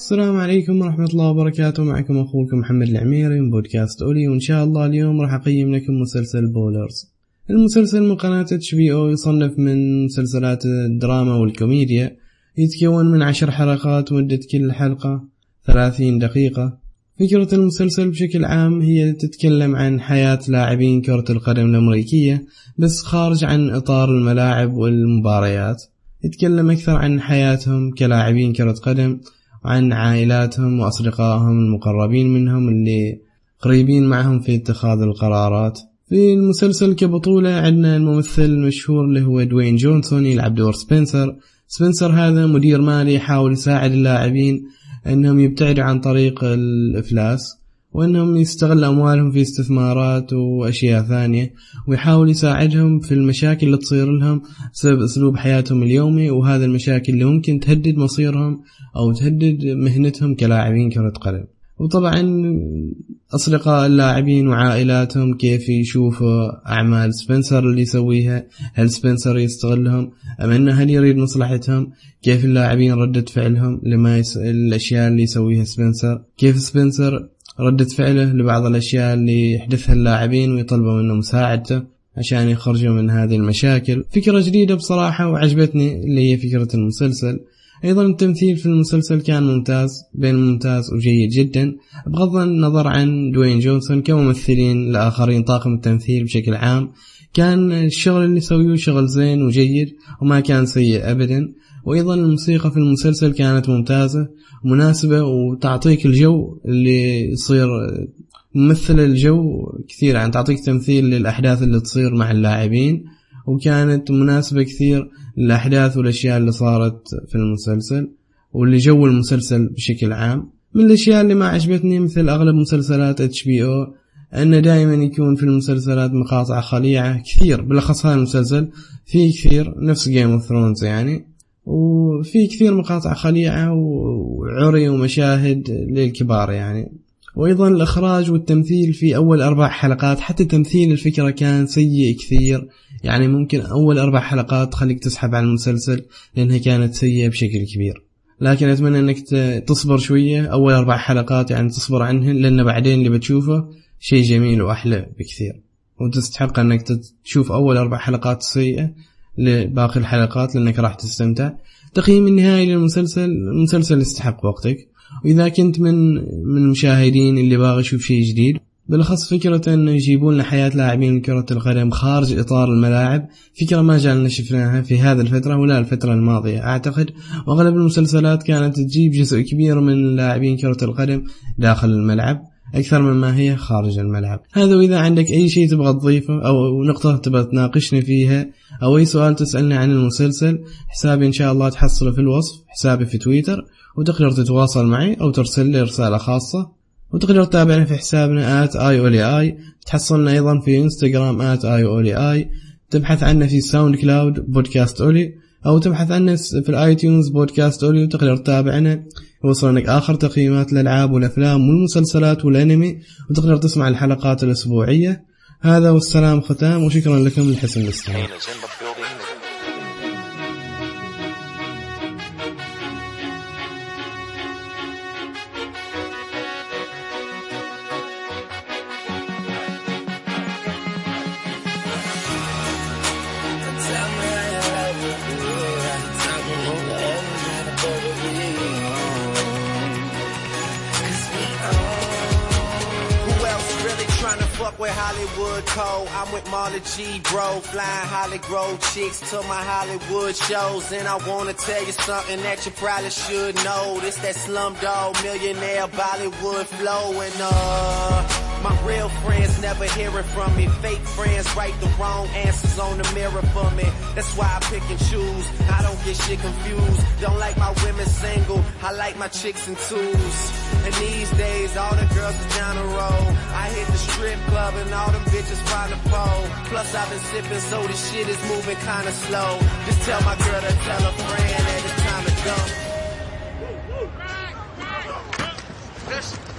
السلام عليكم ورحمة الله وبركاته. معكم أخوكم محمد العميري من بودكاست Oly وإن شاء الله اليوم راح أقيم لكم مسلسل Ballers. المسلسل من قناة HBO يصنف من مسلسلات الدراما والكوميديا يتكون من عشر حلقات مدة كل حلقة ثلاثين دقيقة. فكرة المسلسل بشكل عام هي تتكلم عن حياة لاعبين كرة القدم الأمريكية بس خارج عن إطار الملاعب والمباريات. يتكلم أكثر عن حياتهم كلاعبين كرة قدم وعن عائلاتهم وأصدقائهم المقربين منهم اللي قريبين معهم في اتخاذ القرارات. في المسلسل كبطولة عندنا الممثل المشهور اللي هو دوين جونسون يلعب دور سبنسر. سبنسر هذا مدير مالي يحاول يساعد اللاعبين إنهم يبتعدوا عن طريق الإفلاس. وإنهم يستغل أموالهم في استثمارات وأشياء ثانية ويحاول يساعدهم في المشاكل اللي تصير لهم بسبب أسلوب حياتهم اليومي وهذا المشاكل اللي ممكن تهدد مصيرهم أو تهدد مهنتهم كلاعبين كرة قدم. وطبعا أصدقاء اللاعبين وعائلاتهم كيف يشوفوا أعمال سبنسر اللي يسويها هل سبنسر يستغلهم أم أنه هل يريد مصلحتهم كيف اللاعبين ردة فعلهم لما يس... الأشياء اللي يسويها سبنسر كيف سبنسر ردة فعله لبعض الأشياء اللي يحدثها اللاعبين ويطلبوا منه مساعدته عشان يخرجوا من هذه المشاكل. فكرة جديدة بصراحة وعجبتني اللي هي فكرة المسلسل. أيضا التمثيل في المسلسل كان ممتاز بين ممتاز وجيد جدا بغض النظر عن دوين جونسون كممثلين الآخرين طاقم التمثيل بشكل عام. كان الشغل اللي يسويه شغل زين وجيد وما كان سيء أبدا. وأيضا الموسيقى في المسلسل كانت ممتازة ومناسبة وتعطيك الجو اللي يصير ممثل الجو كثير يعني تعطيك تمثيل للأحداث اللي تصير مع اللاعبين وكانت مناسبة كثير للأحداث والأشياء اللي صارت في المسلسل واللي جو المسلسل بشكل عام. من الأشياء اللي ما عجبتني مثل أغلب مسلسلات HBO أنه دائما يكون في المسلسلات مقاطع خليعة كثير بالأخص هذا المسلسل فيه كثير نفس Game of Thrones يعني. وفي كثير مقاطع خليعة وعري ومشاهد للكبار يعني. وأيضا الإخراج والتمثيل في أول أربع حلقات حتى تمثيل الفكرة كان سيء كثير. يعني ممكن أول أربع حلقات تخليك تسحب على المسلسل لأنها كانت سيئة بشكل كبير. لكن أتمنى أنك تصبر شوية. أول أربع حلقات يعني تصبر عنهن لأن بعدين اللي بتشوفه شيء جميل وأحلى بكثير. وتستحق أنك تشوف أول أربع حلقات سيئة. لباقي الحلقات لأنك راح تستمتع. تقييم النهائي للمسلسل المسلسل يستحق وقتك. وإذا كنت من من المشاهدين اللي باغي يشوف شيء جديد بالأخص فكرة أنه يجيبون لنا حياة لاعبين كرة القدم خارج إطار الملاعب فكرة ما جالنا شفناها في هذه الفترة ولا الفترة الماضية. أعتقد وأغلب المسلسلات كانت تجيب جزء كبير من لاعبين كرة القدم داخل الملعب. أكثر مما هي خارج الملعب. هذا وإذا عندك أي شيء تبغى تضيفه أو نقطة تبغى تناقشني فيها أو أي سؤال تسألني عن المسلسل حسابي إن شاء الله تحصله في الوصف حسابي في تويتر وتقدر تتواصل معي أو ترسل لي رسالة خاصة وتقدر تتابعنا في حسابنا at اي تحصلنا أيضا في انستغرام at اي تبحث عنا في ساوند كلاود بودكاست أولي أو تبحث عنا في الآيتونز بودكاست أولي وتقدر تتابعنا يوصلنك آخر تقييمات الألعاب والأفلام والمسلسلات والأنمي وتقدر تسمع الحلقات الأسبوعية. هذا والسلام ختام وشكرا لكم لحسن الاستماع. Fuck with Hollywood Cole. I'm with Marla G, bro. Flying Hollywood chicks to my Hollywood shows. And I wanna tell you something that you probably should know. This that slumdog millionaire Bollywood flow. And uh, my real friends never hearing from me. Fake friends write the wrong answers on the mirror for me. That's why I pick and choose. I don't get shit confused. Don't like my women single. I like my chicks in twos. And these days, all the girls are down the road. I hit the strip club and all them bitches find a pole. Plus I've been sipping so the shit is moving kinda slow. Just tell my girl to tell a friend that it's time to go. This